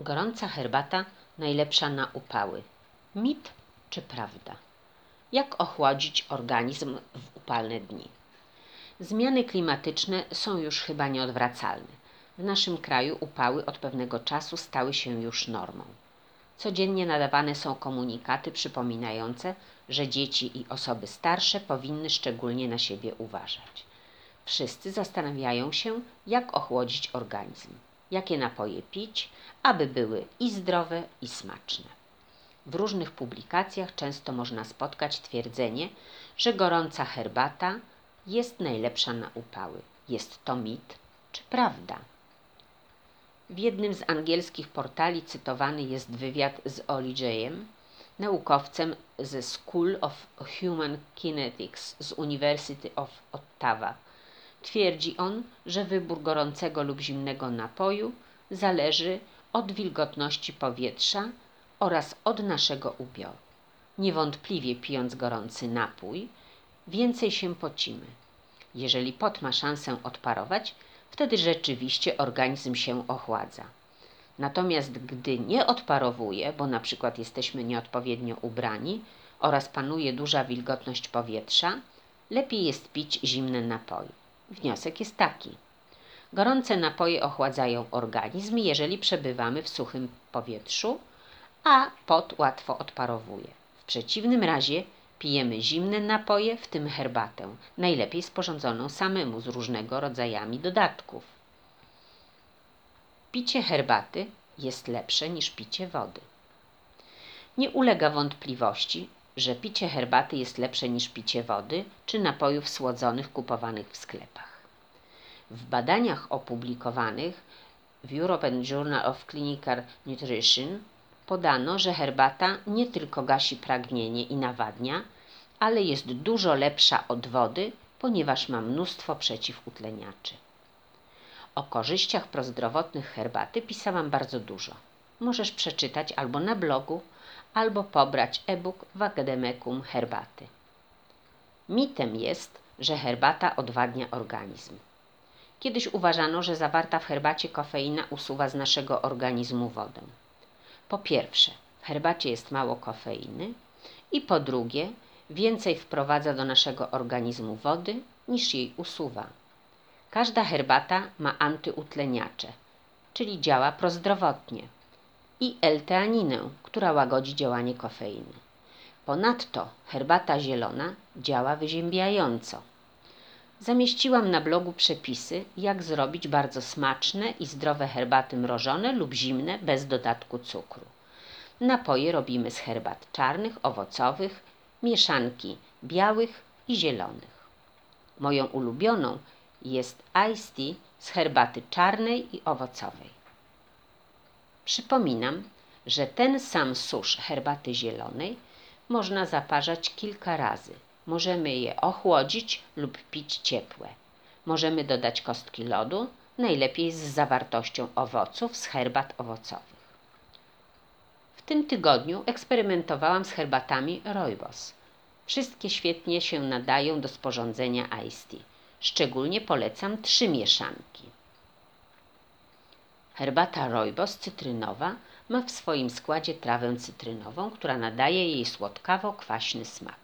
Gorąca herbata najlepsza na upały. Mit czy prawda? Jak ochłodzić organizm w upalne dni? Zmiany klimatyczne są już chyba nieodwracalne. W naszym kraju upały od pewnego czasu stały się już normą. Codziennie nadawane są komunikaty przypominające, że dzieci i osoby starsze powinny szczególnie na siebie uważać. Wszyscy zastanawiają się, jak ochłodzić organizm, jakie napoje pić, aby były i zdrowe, i smaczne. W różnych publikacjach często można spotkać twierdzenie, że gorąca herbata jest najlepsza na upały. Jest to mit czy prawda? W jednym z angielskich portali cytowany jest wywiad z Oli Jayem, naukowcem ze School of Human Kinetics z University of Ottawa. Twierdzi on, że wybór gorącego lub zimnego napoju zależy od wilgotności powietrza oraz od naszego ubioru. Niewątpliwie pijąc gorący napój, więcej się pocimy. Jeżeli pot ma szansę odparować, wtedy rzeczywiście organizm się ochładza. Natomiast gdy nie odparowuje, bo na przykład jesteśmy nieodpowiednio ubrani oraz panuje duża wilgotność powietrza, lepiej jest pić zimne napoje. Wniosek jest taki. Gorące napoje ochładzają organizm, jeżeli przebywamy w suchym powietrzu, a pot łatwo odparowuje. W przeciwnym razie pijemy zimne napoje, w tym herbatę, najlepiej sporządzoną samemu z różnego rodzajami dodatków. Picie herbaty jest lepsze niż picie wody. Nie ulega wątpliwości, że picie herbaty jest lepsze niż picie wody czy napojów słodzonych kupowanych w sklepach. W badaniach opublikowanych w European Journal of Clinical Nutrition podano, że herbata nie tylko gasi pragnienie i nawadnia, ale jest dużo lepsza od wody, ponieważ ma mnóstwo przeciwutleniaczy. O korzyściach prozdrowotnych herbaty pisałam bardzo dużo. Możesz przeczytać albo na blogu, albo pobrać e-book Wagedemekum herbaty. Mitem jest, że herbata odwadnia organizm. Kiedyś uważano, że zawarta w herbacie kofeina usuwa z naszego organizmu wodę. Po pierwsze, w herbacie jest mało kofeiny i po drugie, więcej wprowadza do naszego organizmu wody niż jej usuwa. Każda herbata ma antyutleniacze, czyli działa prozdrowotnie i L-teaninę, która łagodzi działanie kofeiny. Ponadto herbata zielona działa wyziębiająco. Zamieściłam na blogu przepisy, jak zrobić bardzo smaczne i zdrowe herbaty mrożone lub zimne bez dodatku cukru. Napoje robimy z herbat czarnych, owocowych, mieszanki białych i zielonych. Moją ulubioną jest iced tea z herbaty czarnej i owocowej. Przypominam, że ten sam susz herbaty zielonej można zaparzać kilka razy. Możemy je ochłodzić lub pić ciepłe. Możemy dodać kostki lodu, najlepiej z zawartością owoców z herbat owocowych. W tym tygodniu eksperymentowałam z herbatami rooibos. Wszystkie świetnie się nadają do sporządzenia iced tea. Szczególnie polecam trzy mieszanki. Herbata rooibos cytrynowa ma w swoim składzie trawę cytrynową, która nadaje jej słodkawo-kwaśny smak.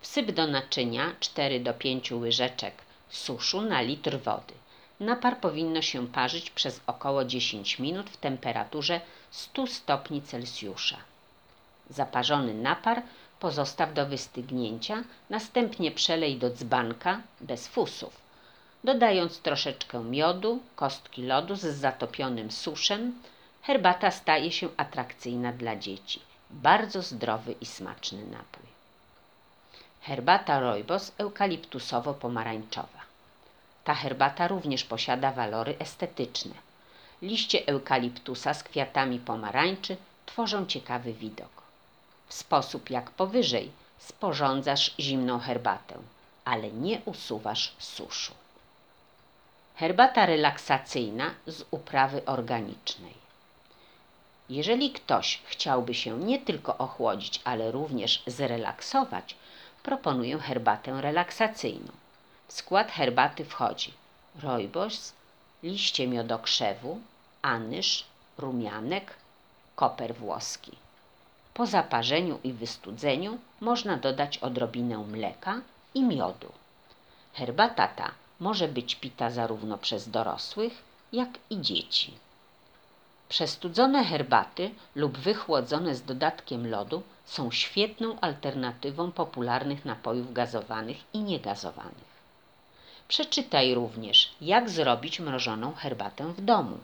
Wsyp do naczynia 4 do 5 łyżeczek suszu na litr wody. Napar powinno się parzyć przez około 10 minut w temperaturze 100 stopni Celsjusza. Zaparzony napar pozostaw do wystygnięcia, następnie przelej do dzbanka bez fusów, dodając troszeczkę miodu, kostki lodu z zatopionym suszem. Herbata staje się atrakcyjna dla dzieci. Bardzo zdrowy i smaczny napój. Herbata rooibos eukaliptusowo-pomarańczowa. Ta herbata również posiada walory estetyczne. Liście eukaliptusa z kwiatami pomarańczy tworzą ciekawy widok. W sposób jak powyżej sporządzasz zimną herbatę, ale nie usuwasz suszu. Herbata relaksacyjna z uprawy organicznej. Jeżeli ktoś chciałby się nie tylko ochłodzić, ale również zrelaksować, proponuję herbatę relaksacyjną. W skład herbaty wchodzi rojbos, liście miodokrzewu, anyż, rumianek, koper włoski. Po zaparzeniu i wystudzeniu można dodać odrobinę mleka i miodu. Herbata ta może być pita zarówno przez dorosłych, jak i dzieci. Przestudzone herbaty lub wychłodzone z dodatkiem lodu są świetną alternatywą popularnych napojów gazowanych i niegazowanych. Przeczytaj również, jak zrobić mrożoną herbatę w domu.